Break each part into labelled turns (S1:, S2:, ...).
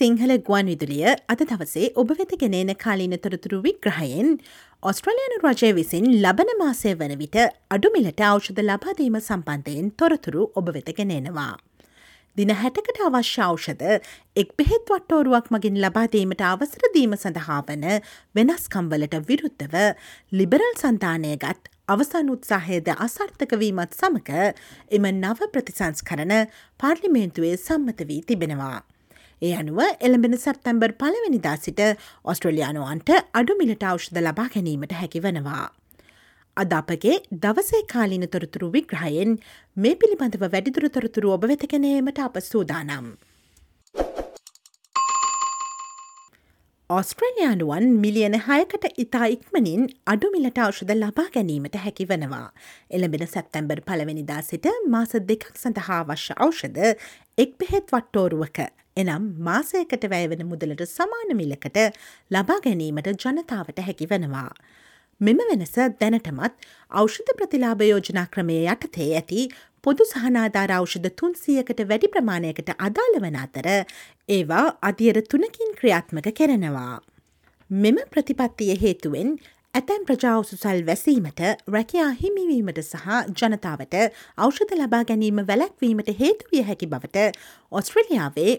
S1: සිංහල ගුවන් විදුලිය අද දවසේ ඔබ වෙත ගෙනන කාලීන තොරතුරු විග්‍රහයෙන් ඔස්ට්‍රලයානු රජය විසින් ලබන මාසය වන විට අඩුමිලට අවෂධ ලබාදීම සම්බන්ධයෙන් තොරතුරු ඔබ වෙත ගෙනෙනවා. දින හැටකට අවශ්‍ය ඖෂධ එක් බෙහෙත් වට්ටෝරුවක් මගින් ලබාදීමට අවසරදීම සඳහා වන වෙනස්කම්වලට විරුද්ධව ලිබරල් සන්තානයගත් අවසන් උත්සාහයද අසර්ථකවීමත් සමක එම නව ප්‍රතිසංස් කරන පාර්ලිමේන්තුවේ සම්මත වී තිබෙනවා. ඒ අනුව එළඹෙන සැත්තැම්බර් පලවෙනිදා සිට ඔස්ට්‍රලයානුවන්ට අඩුමිලට අවෂ්ද ලබා ගැනීමට හැකි වනවා. අද අපගේ දවසේ කාලින තොරතුරු විග්‍රහයෙන් මේ පිළිබඳව වැඩිදුර තොරතුරු ඔබ වෙතකනීමට අප සූදානම්. ඔස්ට්‍රලයානුවන් මිලියන හයකට ඉතා ඉක්මනින් අඩුමිලට අවෂධ ලබා ගැනීමට හැකි වනවා. එළඹෙන සැප්තැම්බර් පලවෙනිදා සිට මාස දෙකක් සඳහා අවශ්‍ය ඖෂධ එක් බෙහෙත් වට්ටෝරුවක එනම් මාසයකට වැයවන මුදලට සමාන මිලකට ලබා ගැනීමට ජනතාවට හැකි වනවා. මෙම වෙනස දැනටමත් ඖෂධ ප්‍රතිලාභ යෝජනා ක්‍රමය යටතේ ඇති පොදු සහනාධාර ෞෂධ තුන්සියකට වැඩි ප්‍රමාණයකට අදාළ වන අතර ඒවා අධියර තුනකින් ක්‍රියාත්මක කෙරෙනවා. මෙම ප්‍රතිපත්තිය හේතුවෙන් ඇතැම් ප්‍රජාවසුසල් වැසීමට රැකයා හිමිවීමට සහ ජනතාවට ඖෂධ ලබා ගැනීම වැලැක්වීමට හේතුවිය හැකි බවට ඔස්ට්‍රලියාවේ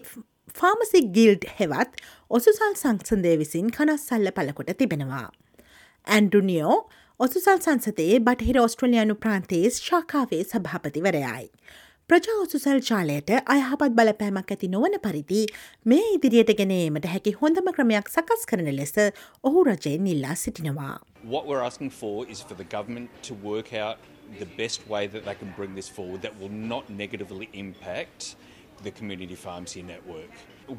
S1: ෆාමසි ගිල්ඩ් හෙවත් ඔසුසල් සංසන්දය විසින් කනස්සල්ල පලකොට තිබෙනවා. ඇන්ඩුනියෝ ඔසුසල් සංසතයේ බටහිර ඔස්ට්‍රලයානු ප්‍රාන්තයේ ශාකාවේ සභාපතිවරයයි. ප්‍රජා ඔසුසල් ජාලයට අයහපත් බලපෑමක් ඇති නොවන පරිදි මේ ඉදිරියට ගෙනීමට හැකි හොඳම ක්‍රමයක් සකස් කරන ලෙස ඔහු රජයෙන් ඉල්ලා සිටිනවා.
S2: What we're asking for is for the government to work out the best way that they can bring this forward that will not negatively impact the community pharmacy network.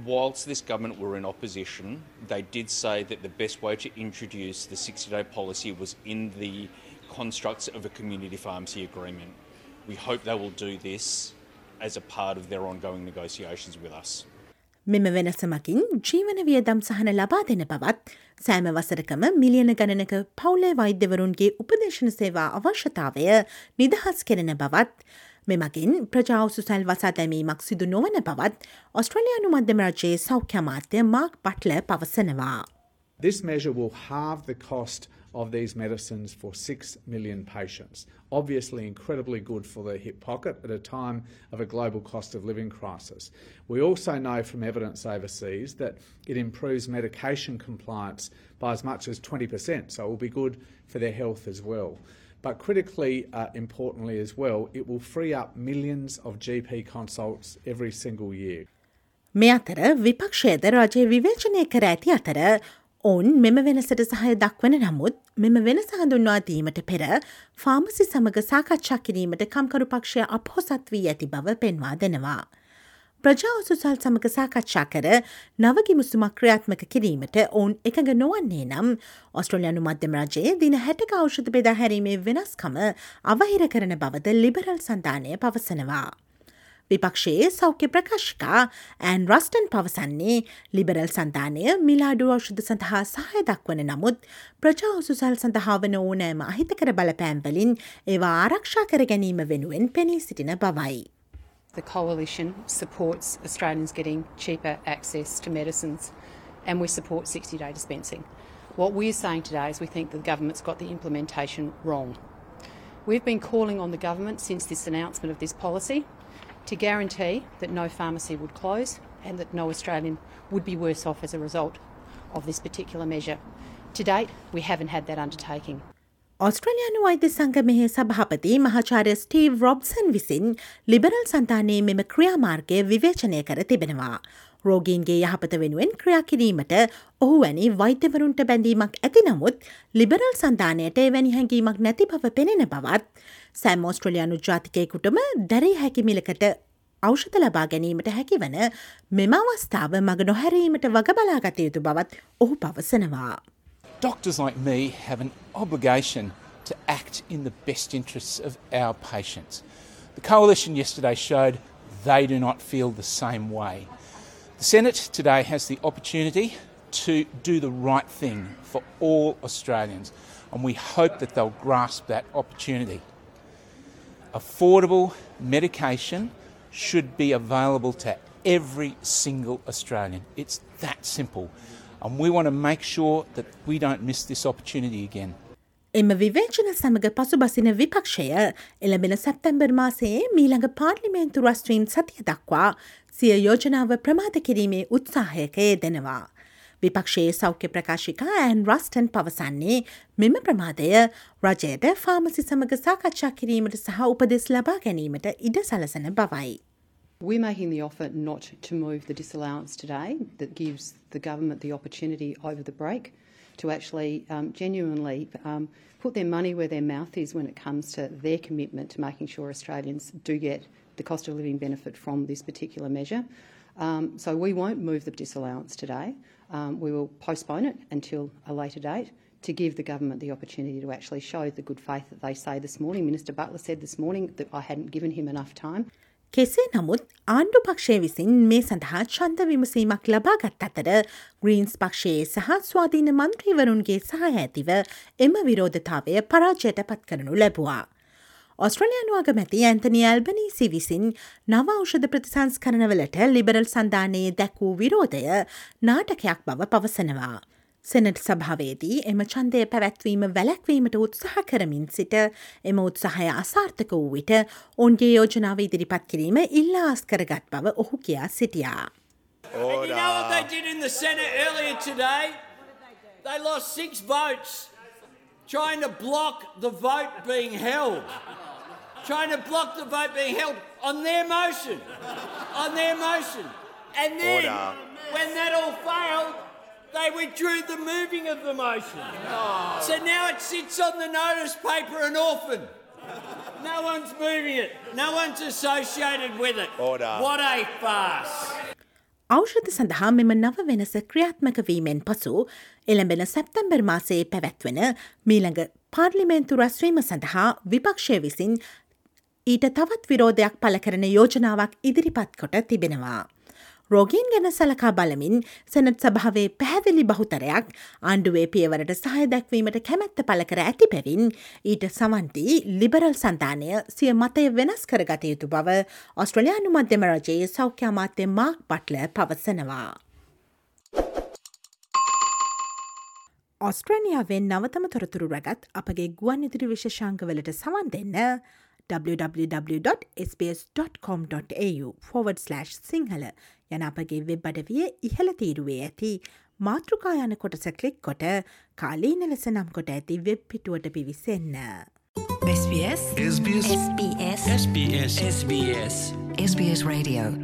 S2: Whilst this government were in opposition, they did say that the best way to introduce the 60 day policy was in the constructs of a community pharmacy agreement. We hope they will do this as a part of their ongoing negotiations with us.
S1: මෙම වෙනසමකින් ජීවන වියදම් සහන ලබා දෙන බවත් සෑම වසරකම මිලියන ගණනක පවුලේ වෛද්‍යවරුන්ගේ උපදේශන සේවා අවශ්‍යතාවය නිදහස් කෙරෙන බවත් මෙමගින් ප්‍රජාවසුසැල් වසා දැමීමක් සිදු නොවන බවත් ඔස්ට්‍රලයානු මධ්‍යම රජයේ සෞඛ්‍යමාත්‍ය මාක් පට්ල පවසනවා.
S3: This measure will halve the cost of these medicines for 6 million patients. Obviously, incredibly good for the hip pocket at a time of a global cost of living crisis. We also know from evidence overseas that it improves medication compliance by as much as 20%, so it will be good for their health as well. But critically uh, importantly as well, it will free up millions of GP consults every single year.
S1: මේ අතර විපක්ෂයද රජය විවේචනය කර ඇති අතර ඔවුන් මෙම වෙනසට සහය දක්වන නමුත් මෙම වෙනස හඳුන්වා දීමට පෙර ෆාමසි සමඟ සාකච්ඡා කිරීමට කම්කරු පක්ෂය අපහොසත් වී ඇති බව පෙන්වා දෙනවා. ප්‍රජා ඔසුසල් සමඟ සාකච්ඡා කර නවගි මුසුමක් ක්‍රියාත්මක කිරීමට ඔවුන් එකඟ නොවන්නේ නම් ඔස්ට්‍රලයානු මධ්‍යම රජයේ දින හැටක ෞෂධ බෙදා හැරීමේ වෙනස්කම අවහිර කරන බවද ලිබරල් සන්ධානය පවසනවා. විපක්ෂයේ සෞඛ්‍ය ප්‍රකාශිකා ඇන් රස්ටන් පවසන්නේ ලිබරල් සන්ධානය මිලාඩු ෞෂධ සඳහා සහය දක්වන නමුත් ප්‍රජා ඔසුසල් සඳහා වන ඕනෑම අහිතකර බලපෑම්වලින් ඒවා ආරක්ෂා කර ගැනීම වෙනුවෙන් පෙනී සිටින බවයි.
S4: The coalition supports Australians getting cheaper access to medicines and we support 60 day dispensing. What we're saying today is we think the government's got the implementation wrong. We've been calling on the government since this announcement of this policy to guarantee that no pharmacy would close and that no Australian would be worse off as a result of this particular measure. To date, we haven't had that undertaking.
S1: ඔස්ට්‍රලයානු වෛද්‍ය සංගමහේ සභාපති මහාචාරය Steve රොබ්සන් විසින් liberal සන්තානයේ මෙම ක්‍රියාමාර්ගය විවේචනය කර තිබෙනවා. රෝගීන්ගේ යහපත වෙනුවෙන් ක්‍රියා කිරීමට ඔහු වැනි වෛද්‍යවරුන්ට බැඳීමක් ඇති නමුත් ලිබරල් සන්ධානයට එවැනි හැඟීමක් නැති බව පෙනෙන බවත් සෑම් ඕස්ට්‍රලයානු ජාතිකයකුටම දැරී හැකිමිලකට ෞෂධ ලබා ගැනීමට හැකිවන මෙම අවස්ථාව මග නොහැරීමට වග බලාගත යුතු බවත් ඔහු පවසනවා.
S5: Doctors like me have an obligation to act in the best interests of our patients. The coalition yesterday showed they do not feel the same way. The Senate today has the opportunity to do the right thing for all Australians, and we hope that they'll grasp that opportunity. Affordable medication should be available to every single Australian. It's that simple. And we want to make sure that we don't miss this opportunity again.
S1: එම විවේචන සමඟ පසු බසින විපක්ෂය එළඹෙන සැප්තැම්බර් මාසයේ මීළඟ පාර්ලිමේන්තු රස්ට්‍රීම් සතිය දක්වා සිය යෝජනාව ප්‍රමාද කිරීමේ උත්සාහයකය දෙනවා. විපක්ෂයේ සෞඛ්‍ය ප්‍රකාශිකා ඇන් රස්ටන් පවසන්නේ මෙම ප්‍රමාදය රජයට ෆාමසි සමඟ සාකච්ඡා කිරීමට සහ උපදෙස් ලබා ගැනීමට ඉඩ සලසන බවයි.
S4: We're making the offer not to move the disallowance today that gives the government the opportunity over the break to actually um, genuinely um, put their money where their mouth is when it comes to their commitment to making sure Australians do get the cost of living benefit from this particular measure. Um, so we won't move the disallowance today. Um, we will postpone it until a later date to give the government the opportunity to actually show the good faith that they say this morning. Minister Butler said this morning that I hadn't given him enough time.
S1: කෙසේ නමුත් ආණ්ඩු පක්ෂය විසින් මේ සඳහා චන්ද විමසීමක් ලබාගත් අතර ග්‍රීන්ස් පක්ෂයේ සහ ස්වාධීන මන්ත්‍රීවරුන්ගේ සහය ඇතිව එම විරෝධතාවය පරාජයට පත් කරනු ලැබවා. ඔස්ට්‍රලයානු අගමැති ඇන්තනි ඇල්බනීසි විසින් නව ෞෂධ ප්‍රතිසංස්කරනවලට ලිබරල් සන්ධානයේ දැක්වූ විරෝධය නාටකයක් බව පවසනවා. සෙනට සභාවේදී එම චන්දය පැවැත්වීම වැලැක්වීමට උත්සාහ කරමින් සිට එම උත්සාහය අසාර්ථක වූ විට ඔන්ගේ යෝජනාව ඉදිරිපත් කිරීම ඉල්ලා අස්කරගත් බව ඔහු කියා සිටියා.
S6: Today? They lost six votes trying to block the vote being held. Trying to block the vote being held on their motion. On their motion. And then,
S7: Order.
S6: when that all failed, they withdrew the moving of the motion. So now it sits on the notice paper an orphan. No one's moving it. No one's associated with it.
S7: Order.
S6: What a farce.
S1: ඖෂධ සඳහා මෙම නව වෙනස ක්‍රියාත්මක වීමෙන් පසු එළඹෙන සැප්තැම්බර් මාසයේ පැවැත්වෙන මීළඟ පාර්ලිමේන්තු රැස්වීම සඳහා විපක්ෂය විසින් ඊට තවත් විරෝධයක් පල කරන යෝජනාවක් ඉදිරිපත් කොට තිබෙනවා. රෝගීන් ගැන සලකා බලමින් සැනත් සභාවේ පැහැදිලි බහුතරයක් ආණ්ඩුවේ පියවරට සහය දැක්වීමට කැමැත්ත පල කර ඇති පැවින් ඊට සවන්දී ලිබරල් සන්ධානය සිය මතය වෙනස් කරගත යුතු බව ඔස්ට්‍රලයානු මධ්‍යම රජයේ සෞඛ්‍යමාත්‍ය මාක් පට්ල පවසනවා. ඔස්ට්‍රේනියාවෙන් නවතම තොරතුරු රැගත් අපගේ ගුවන් ඉදිරි විශෂංකවලට සවන් දෙන්න www.sbs.com.au forward/ සිංහල යන අපගේ වෙබ් අඩවිය ඉහළ තීරුවේ ඇති. මාතෘකායන කොටස කලික් කොට කාලීන ලෙස නම් කොට ඇති වෙබ් පිටුවට පිවිසන්න.
S8: SBS
S9: SBS
S8: SBS
S9: SBS SBS
S8: SBS Radio